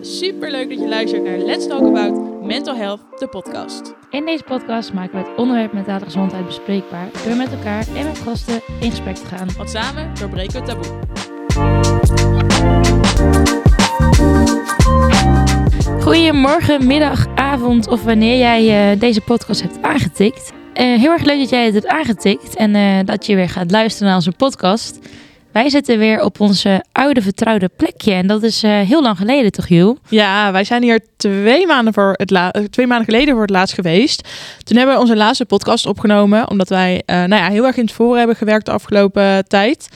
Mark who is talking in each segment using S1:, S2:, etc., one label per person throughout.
S1: Super leuk dat je luistert naar Let's Talk About Mental Health, de podcast.
S2: In deze podcast maken we het onderwerp mentale gezondheid bespreekbaar door met elkaar en met gasten in gesprek te gaan.
S1: Want samen doorbreken we het taboe.
S2: Goedemorgen, middag, avond of wanneer jij eh, deze podcast hebt aangetikt. Eh, heel erg leuk dat jij het hebt aangetikt en eh, dat je weer gaat luisteren naar onze podcast. Wij zitten weer op onze oude vertrouwde plekje en dat is eh, heel lang geleden toch, Jules?
S1: Ja, wij zijn hier twee maanden, voor het la- eh, twee maanden geleden voor het laatst geweest. Toen hebben we onze laatste podcast opgenomen, omdat wij eh, nou ja, heel erg in het voor hebben gewerkt de afgelopen tijd.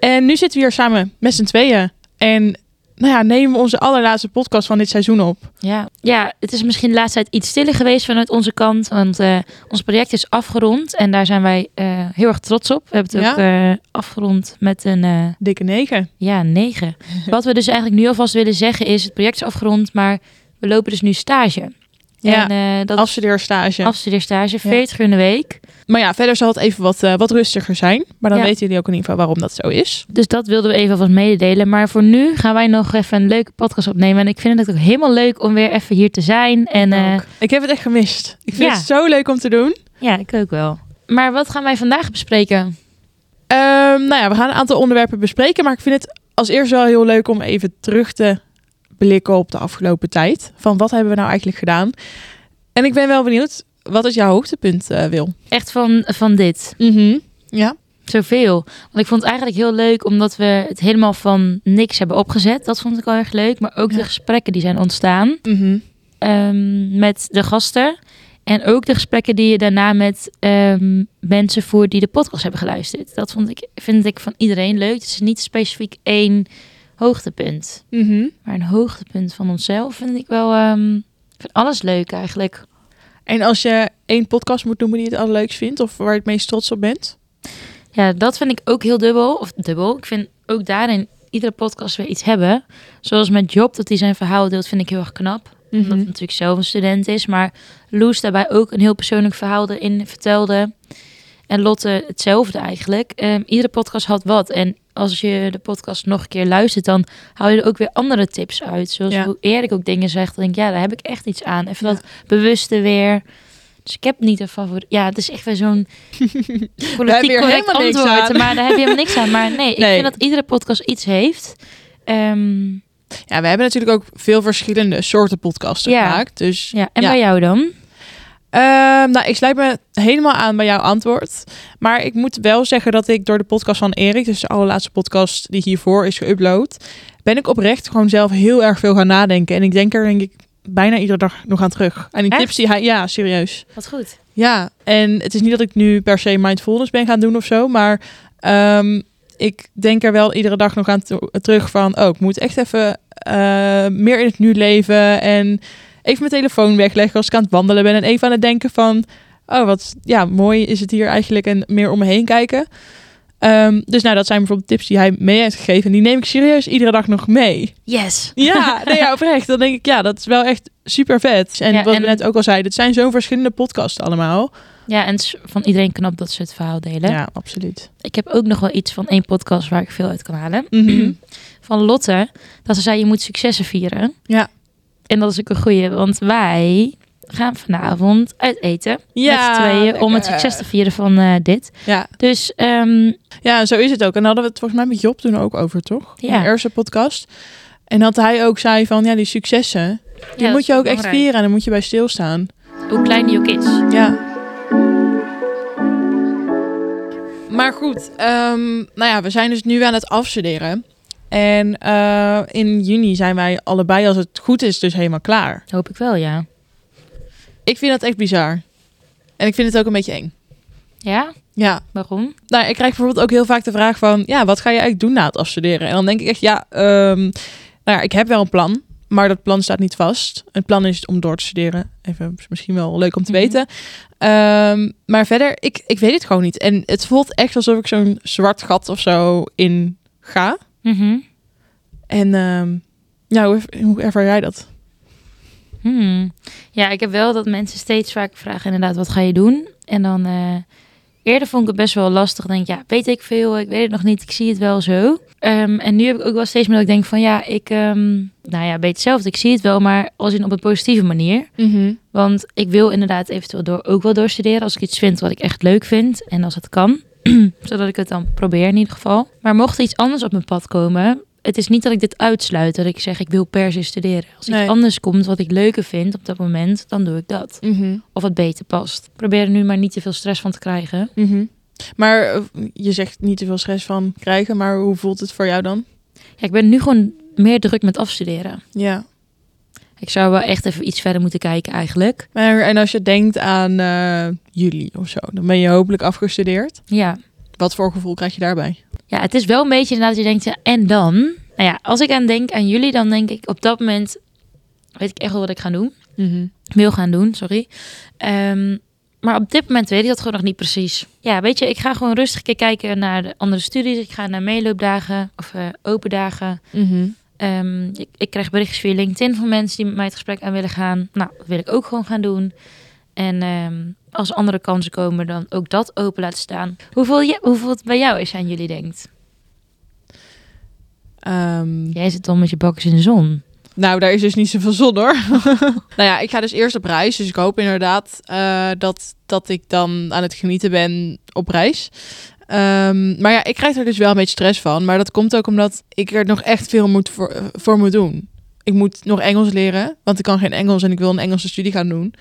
S1: En nu zitten we hier samen met z'n tweeën. En nou ja, nemen we onze allerlaatste podcast van dit seizoen op.
S2: Ja. ja, het is misschien de laatste tijd iets stiller geweest vanuit onze kant. Want eh, ons project is afgerond en daar zijn wij eh, heel erg trots op. We hebben het ook eh, afgerond met een
S1: Dikke negen.
S2: ja, negen. Wat we dus eigenlijk nu alvast willen zeggen is, het project is afgerond, maar we lopen dus nu stage.
S1: Ja,
S2: en eh, dat
S1: afstudeerstage.
S2: afstudeerstage, 40 uur in de week.
S1: Maar ja, verder zal het even wat, eh, wat rustiger zijn. Maar dan
S2: Ja.
S1: weten jullie ook in ieder geval waarom dat zo is.
S2: Dus dat wilden we even alvast mededelen. Maar voor nu gaan wij nog even een leuke podcast opnemen. En ik vind het ook helemaal leuk om weer even hier te zijn. En eh.
S1: Ik heb het echt gemist. Ik vind
S2: Ja.
S1: het zo leuk om te doen.
S2: ja, ik ook wel. Maar wat gaan wij vandaag bespreken?
S1: Ehm, nou ja, we gaan een aantal onderwerpen bespreken. Maar ik vind het als eerst wel heel leuk om even terug te blikken op de afgelopen tijd. Van wat hebben we nou eigenlijk gedaan? En ik ben wel benieuwd, wat is jouw hoogtepunt, eh, Wil?
S2: Echt van, van dit.
S1: Ja.
S2: Zoveel. Want ik vond het eigenlijk heel leuk omdat we het helemaal van niks hebben opgezet. Dat vond ik wel erg leuk. Maar ook
S1: Ja.
S2: de gesprekken die zijn ontstaan.
S1: Mhm.
S2: ehm, met de gasten. En ook de gesprekken die je daarna met ehm, mensen voert die de podcast hebben geluisterd. Dat vond ik, vind ik van iedereen leuk. Het is niet specifiek één hoogtepunt.
S1: Mhm.
S2: Maar een hoogtepunt van onszelf vind ik wel... ehm, ik vind alles leuk eigenlijk.
S1: En als je één podcast moet noemen die je het allerleukst vindt... of waar je het meest trots op bent?
S2: Ja, dat vind ik ook heel dubbel. Of dubbel. Ik vind ook daarin iedere podcast weer iets hebben. Zoals met Job, dat hij zijn verhaal deelt, vind ik heel erg knap. Omdat hij natuurlijk zelf een student is. Maar Loes daarbij ook een heel persoonlijk verhaal erin vertelde. En Lotte hetzelfde eigenlijk. Ehm, iedere podcast had wat. En als je de podcast nog een keer luistert, dan haal je er ook weer andere tips uit. Zoals
S1: Ja.
S2: hoe Erik ook dingen zegt. Dan denk ik, ja, daar heb ik echt iets aan. Even
S1: Ja.
S2: dat bewuste weer. Dus ik heb niet een favoriet. Ja, het is echt weer zo'n politiek correct antwoord. Maar daar heb je helemaal niks aan. Maar nee, ik
S1: Nee.
S2: vind dat iedere podcast iets heeft. Ehm,
S1: Ja, we hebben natuurlijk ook veel verschillende soorten podcasten
S2: Ja.
S1: gemaakt. Dus
S2: ja, en bij jou dan?
S1: Ehm, nou, ik sluit me helemaal aan bij jouw antwoord. Maar ik moet wel zeggen dat ik door de podcast van Erik, dus de allerlaatste podcast die hiervoor is geüpload, ben ik oprecht gewoon zelf heel erg veel gaan nadenken. En ik denk er denk ik bijna iedere dag nog aan terug. En die
S2: Echt?
S1: tips die hij, ja, serieus.
S2: Wat goed.
S1: Ja, en het is niet dat ik nu per se mindfulness ben gaan doen of zo, maar ehm, ik denk er wel iedere dag nog aan terug van, oh, ik moet echt even eh, meer in het nu leven en even mijn telefoon wegleggen als ik aan het wandelen ben en even aan het denken van, oh, wat ja, mooi is het hier eigenlijk en meer om me heen kijken. Ehm, dus nou, dat zijn bijvoorbeeld tips die hij mee heeft gegeven en die neem ik serieus iedere dag nog mee.
S2: Yes.
S1: Ja, nee, ja, oprecht. Dan denk ik, ja, dat is wel echt super vet. En
S2: Ja,
S1: wat
S2: en-
S1: we net ook al zeiden, het zijn zo'n verschillende podcasts allemaal.
S2: Ja, en van iedereen knap dat ze het verhaal delen.
S1: Ja, absoluut.
S2: Ik heb ook nog wel iets van één podcast waar ik veel uit kan halen.
S1: Mhm.
S2: Van Lotte. Dat ze zei, je moet successen vieren.
S1: Ja.
S2: En dat is ook een goeie, want wij gaan vanavond uit eten. met z'n tweeën om het succes te vieren van eh, dit.
S1: Ja.
S2: Dus ehm,
S1: ja, zo is het ook. En daar hadden we het volgens mij met Job toen ook over, toch? In
S2: Ja.
S1: de eerste podcast. En dat hij ook zei van, ja, die successen, die
S2: ja,
S1: moet je ook echt vieren en dan moet je bij stilstaan.
S2: Hoe klein die ook is.
S1: Ja. Maar goed, ehm, nou ja, we zijn dus nu aan het afstuderen. En eh, in juni zijn wij allebei, als het goed is, dus helemaal klaar.
S2: Hoop ik wel, ja.
S1: Ik vind dat echt bizar. En ik vind het ook een beetje eng.
S2: Ja?
S1: Ja,
S2: Waarom?
S1: nou, ik krijg bijvoorbeeld ook heel vaak de vraag van... ja, wat ga je eigenlijk doen na het afstuderen? En dan denk ik echt, ja, ehm, nou ja, ik heb wel een plan... maar dat plan staat niet vast. Het plan is om door te studeren. Even is misschien wel leuk om te
S2: Mhm.
S1: weten. Ehm, maar verder, ik, ik weet het gewoon niet. En het voelt echt alsof ik zo'n zwart gat of zo in ga.
S2: Mhm.
S1: En ehm, ja, hoe, hoe ervaar jij dat?
S2: Hmm. Ja, ik heb wel dat mensen steeds vaak vragen inderdaad, wat ga je doen? En dan, eh, Eerder vond ik het best wel lastig. Denk ja, weet ik veel, ik weet het nog niet, ik zie het wel zo. Ehm, en nu heb ik ook wel steeds meer dat ik denk van ja, ik, ehm, nou ja, weet hetzelfde, ik zie het wel, maar als in op een positieve manier.
S1: Mhm.
S2: Want ik wil inderdaad eventueel door, ook wel doorstuderen als ik iets vind wat ik echt leuk vind en als het kan. Zodat ik het dan probeer in ieder geval. Maar mocht er iets anders op mijn pad komen, het is niet dat ik dit uitsluit, dat ik zeg ik wil per se studeren. Als
S1: Nee.
S2: iets anders komt wat ik leuker vind op dat moment, dan doe ik dat.
S1: Mhm.
S2: Of wat beter past. Ik probeer er nu maar niet te veel stress van te krijgen.
S1: Mhm. Maar eh, je zegt niet te veel stress van krijgen, maar hoe voelt het voor jou dan?
S2: Ja, ik ben nu gewoon meer druk met afstuderen.
S1: Ja.
S2: Ik zou wel echt even iets verder moeten kijken eigenlijk.
S1: Maar, en als je denkt aan eh, juli of zo, dan ben je hopelijk afgestudeerd.
S2: Ja.
S1: Wat voor gevoel krijg je daarbij?
S2: ja, het is wel een beetje inderdaad dat je denkt, ja, en dan? Nou ja, als ik aan denk aan jullie, dan denk ik op dat moment, weet ik echt wel wat ik ga doen. Wil gaan doen, sorry. Ehm, maar op dit moment weet ik dat gewoon nog niet precies. Ja, weet je, ik ga gewoon rustig kijken naar de andere studies. Ik ga naar meeloopdagen of eh, open dagen.
S1: Mhm.
S2: Ehm, ik, ik krijg berichtjes via LinkedIn van mensen die met mij het gesprek aan willen gaan. Nou, dat wil ik ook gewoon gaan doen. En ehm, als andere kansen komen, dan ook dat open laten staan. Hoeveel, je, hoeveel het bij jou is aan jullie denkt?
S1: Ehm,
S2: Jij zit dan met je bakkers in de zon.
S1: Nou, daar is dus niet zoveel zon hoor. nou ja, ik ga dus eerst op reis. Dus ik hoop inderdaad eh, dat, dat ik dan aan het genieten ben op reis. Ehm, maar ja, ik krijg er dus wel een beetje stress van. Maar dat komt ook omdat ik er nog echt veel moet voor, voor moet doen. Ik moet nog Engels leren, want ik kan geen Engels en ik wil een Engelse studie gaan doen.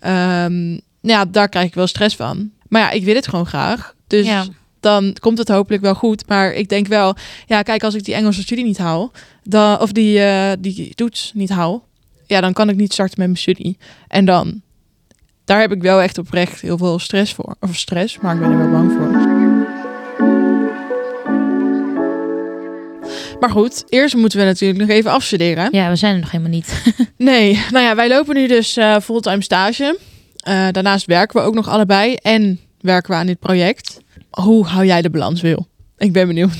S1: Nou ja, daar krijg ik wel stress van. Maar ja, ik wil het gewoon graag. Dus
S2: Ja.
S1: dan komt het hopelijk wel goed. Maar ik denk wel, ja, kijk, als ik die Engelse studie niet haal, dan, of die, eh, die toets niet haal, ja, dan kan ik niet starten met mijn studie. En dan, daar heb ik wel echt oprecht heel veel stress voor. Of stress, maar ik ben er wel bang voor. Maar goed, eerst moeten we natuurlijk nog even afstuderen.
S2: Ja, we zijn er nog helemaal niet.
S1: Nee, nou ja, wij lopen nu dus eh, fulltime stage. Eh, daarnaast werken we ook nog allebei en werken we aan dit project. Hoe hou jij de balans, Wil? Ik ben benieuwd.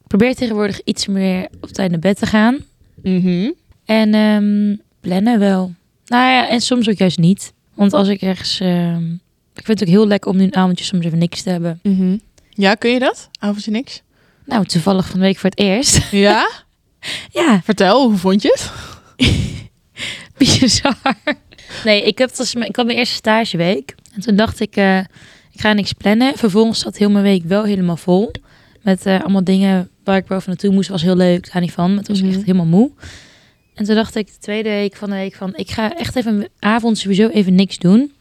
S2: Ik probeer tegenwoordig iets meer op tijd naar bed te gaan.
S1: Mhm.
S2: En ehm, plannen wel. Nou ja, en soms ook juist niet. Want als ik ergens... ehm, ik vind het ook heel lekker om nu een avondje soms even niks te hebben.
S1: Mhm. Ja, kun je dat? Avondje niks?
S2: Nou, toevallig van de week voor het eerst.
S1: Ja?
S2: ja,
S1: Vertel, hoe vond je het?
S2: bizar. Nee, ik, heb dus, ik had mijn eerste stageweek. En toen dacht ik, eh, ik ga niks plannen. Vervolgens zat heel mijn week wel helemaal vol. Met eh, allemaal dingen waar ik van naartoe moest. Was heel leuk, daar niet van. Maar toen was ik
S1: Mhm.
S2: echt helemaal moe. En toen dacht ik de tweede week van de week van... Ik ga echt even een avond sowieso even niks doen.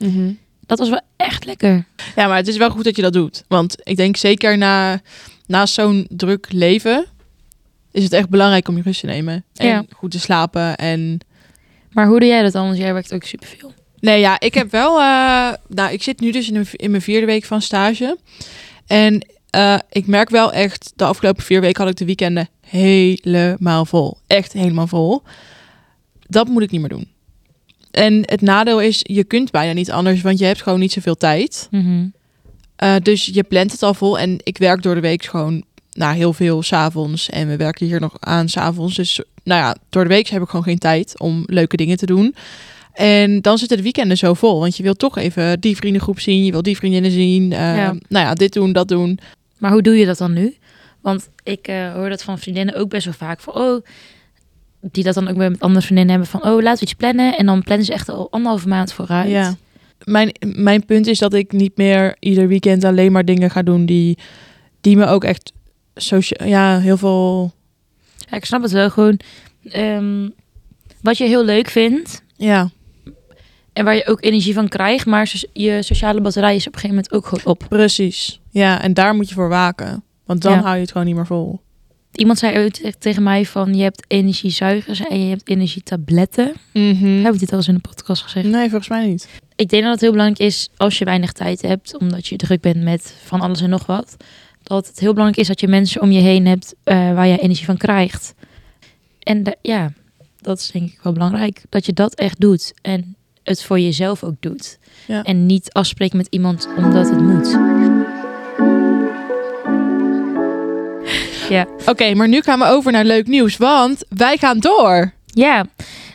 S2: Dat was wel echt lekker.
S1: Ja, maar het is wel goed dat je dat doet. Want ik denk zeker na, na zo'n druk leven... is het echt belangrijk om je rust te nemen. En
S2: Ja.
S1: goed te slapen en...
S2: Maar hoe doe jij dat dan? Want jij werkt ook superveel.
S1: Nee, ja, ik heb wel. eh, nou, ik zit nu dus in, een, in mijn vierde week van stage. En eh, ik merk wel echt, de afgelopen vier weken had ik de weekenden helemaal vol. Echt helemaal vol. Dat moet ik niet meer doen. En het nadeel is, je kunt bijna niet anders, want je hebt gewoon niet zoveel tijd. Eh, dus je plant het al vol. En ik werk door de week gewoon nou, heel veel s'avonds. En we werken hier nog aan s'avonds. Dus nou ja, door de week heb ik gewoon geen tijd om leuke dingen te doen. En dan zitten de weekenden zo vol. Want je wil toch even die vriendengroep zien. Je wil die vriendinnen zien. eh,
S2: Ja.
S1: Nou ja, dit doen, dat doen.
S2: Maar hoe doe je dat dan nu? Want ik eh, hoor dat van vriendinnen ook best wel vaak. Van, oh, die dat dan ook weer met andere vriendinnen hebben. Van, oh, laten we iets plannen. En dan plannen ze echt al anderhalve maand vooruit.
S1: Ja. Mijn, mijn punt is dat ik niet meer ieder weekend alleen maar dingen ga doen die, die me ook echt socia- ja, heel veel.
S2: Ja, ik snap het wel. Gewoon ehm, wat je heel leuk vindt.
S1: Ja,
S2: En waar je ook energie van krijgt. Maar je sociale batterij is op een gegeven moment ook gewoon op.
S1: precies. Ja, en daar moet je voor waken. Want dan
S2: Ja.
S1: hou je het gewoon niet meer vol.
S2: Iemand zei ooit tegen mij van... Je hebt energiezuigers en je hebt energietabletten.
S1: Mhm.
S2: Heb ik dit al eens in de podcast gezegd?
S1: Nee, volgens mij niet.
S2: Ik denk dat het heel belangrijk is als je weinig tijd hebt, omdat je druk bent met van alles en nog wat. Dat het heel belangrijk is dat je mensen om je heen hebt eh, waar je energie van krijgt. En ja, dat is denk ik wel belangrijk. Dat je dat echt doet en het voor jezelf ook doet.
S1: Ja.
S2: En niet afspreekt met iemand omdat het moet. Ja,
S1: Oké, maar nu gaan we over naar leuk nieuws, want wij gaan door.
S2: ja.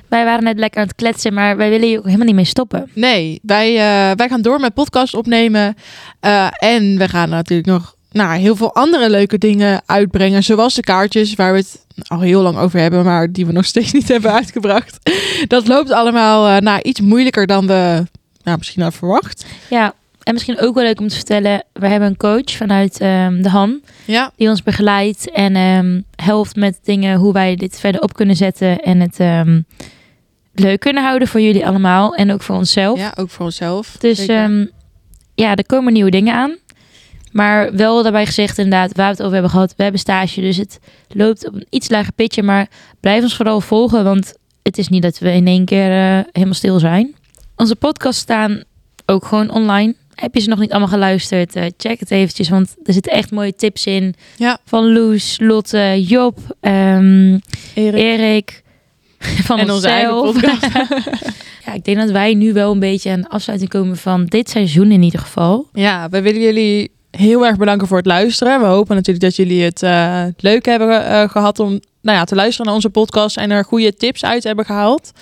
S2: Wij waren net lekker aan het kletsen, maar wij willen hier ook helemaal niet mee stoppen.
S1: Nee, wij, eh, wij gaan door met podcast opnemen. Eh, en we gaan natuurlijk nog nou, heel veel andere leuke dingen uitbrengen. Zoals de kaartjes, waar we het al heel lang over hebben, maar die we nog steeds niet hebben uitgebracht. Dat loopt allemaal uh, nou, iets moeilijker dan we nou, misschien hadden verwacht.
S2: Ja, en misschien ook wel leuk om te vertellen, we hebben een coach vanuit um, de HAM.
S1: Ja.
S2: Die ons begeleidt en um, helpt met dingen hoe wij dit verder op kunnen zetten. En het um, leuk kunnen houden voor jullie allemaal. En ook voor onszelf.
S1: Ja, ook voor onszelf.
S2: Dus ja, er komen nieuwe dingen aan. Maar wel daarbij gezegd inderdaad, waar we het over hebben gehad. We hebben stage, dus het loopt op een iets lager pitje. Maar blijf ons vooral volgen, want het is niet dat we in één keer uh, helemaal stil zijn. Onze podcasts staan ook gewoon online. Heb je ze nog niet allemaal geluisterd? Uh, check het eventjes, want er zitten echt mooie tips in.
S1: Ja.
S2: Van Loes, Lotte, Job, um,
S1: Erik.
S2: Erik. Van
S1: en onze eigen podcast.
S2: ja, ik denk dat wij nu wel een beetje aan de afsluiting komen van dit seizoen in ieder geval.
S1: Ja, we willen jullie heel erg bedanken voor het luisteren. We hopen natuurlijk dat jullie het uh, leuk hebben uh, gehad om nou ja, te luisteren naar onze podcast en er goede tips uit hebben gehaald.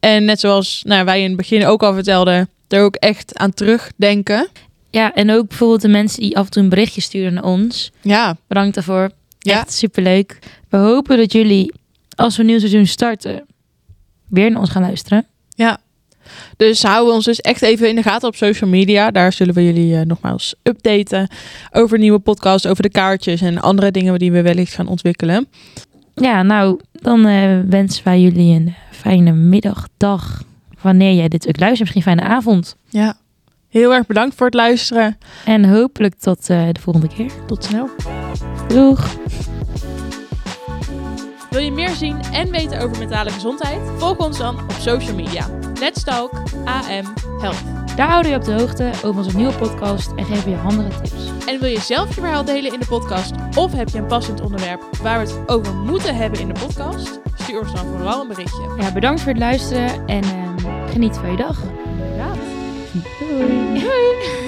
S1: En net zoals nou, wij in het begin ook al vertelden, er ook echt aan terugdenken.
S2: Ja, en ook bijvoorbeeld de mensen die af en toe een berichtje sturen naar ons.
S1: Ja.
S2: Bedankt daarvoor.
S1: Ja.
S2: Echt superleuk. We hopen dat jullie, als we een nieuw seizoen starten, weer naar ons gaan luisteren.
S1: Ja. Dus houden ons dus echt even in de gaten op social media. Daar zullen we jullie uh, nogmaals updaten over nieuwe podcasts, over de kaartjes en andere dingen die we wellicht gaan ontwikkelen.
S2: Ja, nou, dan uh, wensen wij jullie een fijne middag, dag, wanneer jij dit ook luistert. Misschien een fijne avond.
S1: Ja, heel erg bedankt voor het luisteren.
S2: En hopelijk tot uh, de volgende keer.
S1: Tot snel.
S2: Doeg!
S1: Wil je meer zien en weten over mentale gezondheid? Volg ons dan op social media. Let's Talk AM Health.
S2: Daar houden we je op de hoogte over onze nieuwe podcast en geven je andere tips.
S1: En wil je zelf je verhaal delen in de podcast? Of heb je een passend onderwerp waar we het over moeten hebben in de podcast? Stuur ons dan vooral een berichtje.
S2: Ja, bedankt voor het luisteren en uh, geniet van je dag.
S1: Ja.
S2: Doei.
S1: Doei.